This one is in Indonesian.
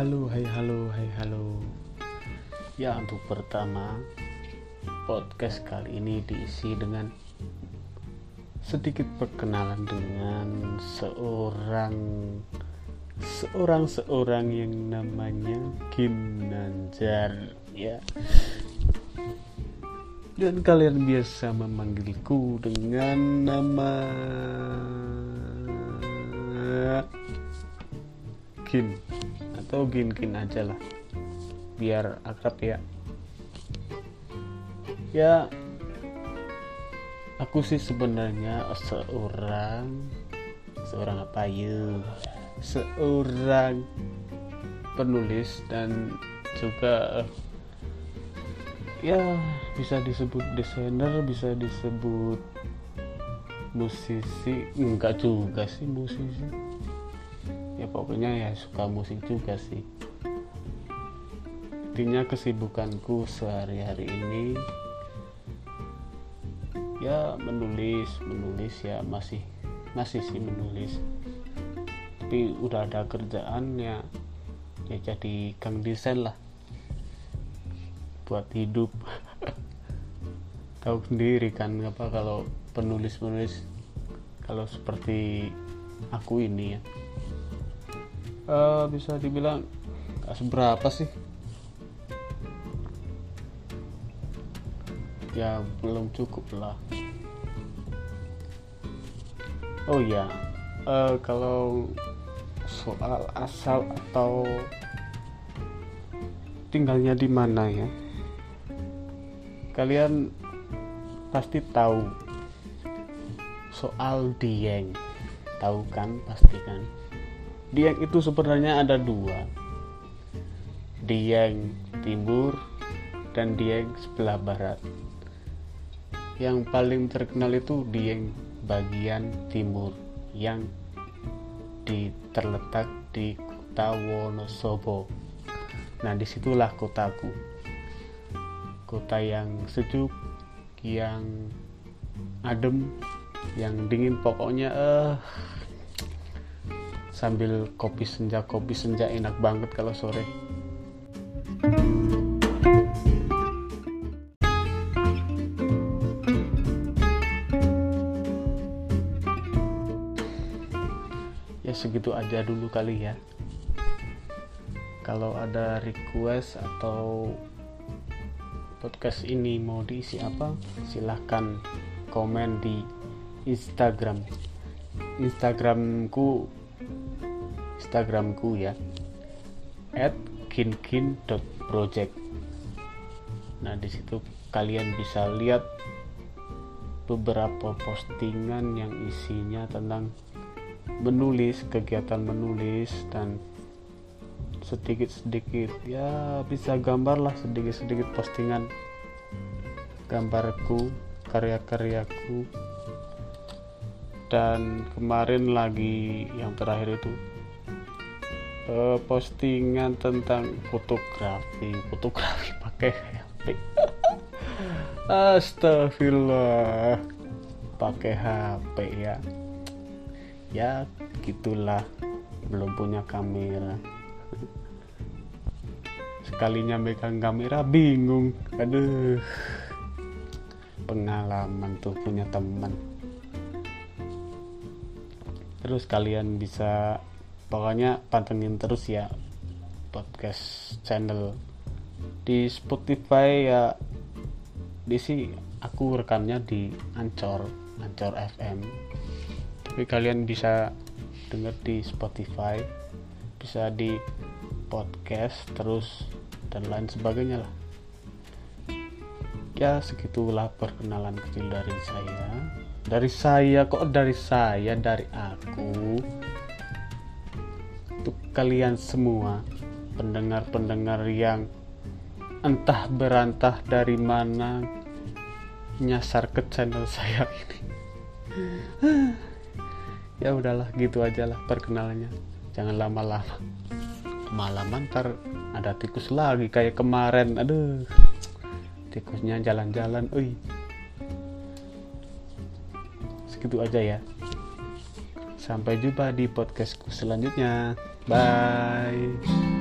halo, hai halo, hai halo. Ya untuk pertama podcast kali ini diisi dengan sedikit perkenalan dengan seorang seorang seorang yang namanya Ginanjar ya dan kalian biasa memanggilku dengan nama Gin atau Gin Gin aja lah. Biar akrab ya. Ya aku sih sebenarnya seorang seorang apa ya? Seorang penulis dan juga ya bisa disebut desainer bisa disebut musisi. Enggak juga sih musisi ya pokoknya ya suka musik juga sih. Intinya kesibukanku sehari-hari ini ya menulis menulis ya masih masih sih menulis. Tapi udah ada kerjaan ya jadi kang desain lah. Buat hidup. Tahu sendiri kan apa kalau penulis penulis kalau seperti aku ini ya uh, bisa dibilang gak seberapa sih. Ya belum cukup lah. Oh ya uh, kalau soal asal atau tinggalnya di mana ya? Kalian pasti tahu soal Dieng. Tahu kan? Pasti kan Dieng itu sebenarnya ada dua. Dieng timur dan Dieng sebelah barat. Yang paling terkenal itu Dieng bagian timur yang di, terletak di kota Wonosobo. Nah di situlah kotaku. Kota yang sejuk yang adem yang dingin. Pokoknya eh uh, sambil kopi senja kopi senja enak banget kalau sore. Ya segitu aja dulu kali ya. Kalau ada request atau podcast ini mau diisi apa silahkan komen di Instagram. Instagramku Instagramku ya. At kinkin.project nah di situ kalian bisa lihat beberapa postingan yang isinya tentang menulis kegiatan menulis dan sedikit-sedikit. Ya bisa gambar lah sedikit-sedikit postingan gambarku karya-karyaku. Dan kemarin lagi yang terakhir itu uh, postingan tentang fotografi. Fotografi pakai HP Astagfirullah. Pakai HP ya. Ya gitulah. Belum punya kamera. Sekalinya megang kamera bingung. Aduh. Pengalaman tuh punya teman. Terus kalian bisa pokoknya pantengin terus ya podcast channel. Di Spotify ya di sih aku rekamnya di Ancor Ancor FM tapi kalian bisa denger di Spotify bisa di podcast terus dan lain sebagainya lah. Ya segitulah perkenalan kecil dari saya. Dari saya kok dari saya? Dari aku kalian semua pendengar-pendengar yang entah berantah dari mana nyasar ke channel saya ini. Ya udahlah gitu aja lah perkenalannya. Jangan lama-lama. Malaman ntar ada tikus lagi kayak kemarin. Aduh tikusnya jalan-jalan. Ui segitu aja ya sampai jumpa di podcastku selanjutnya. Bye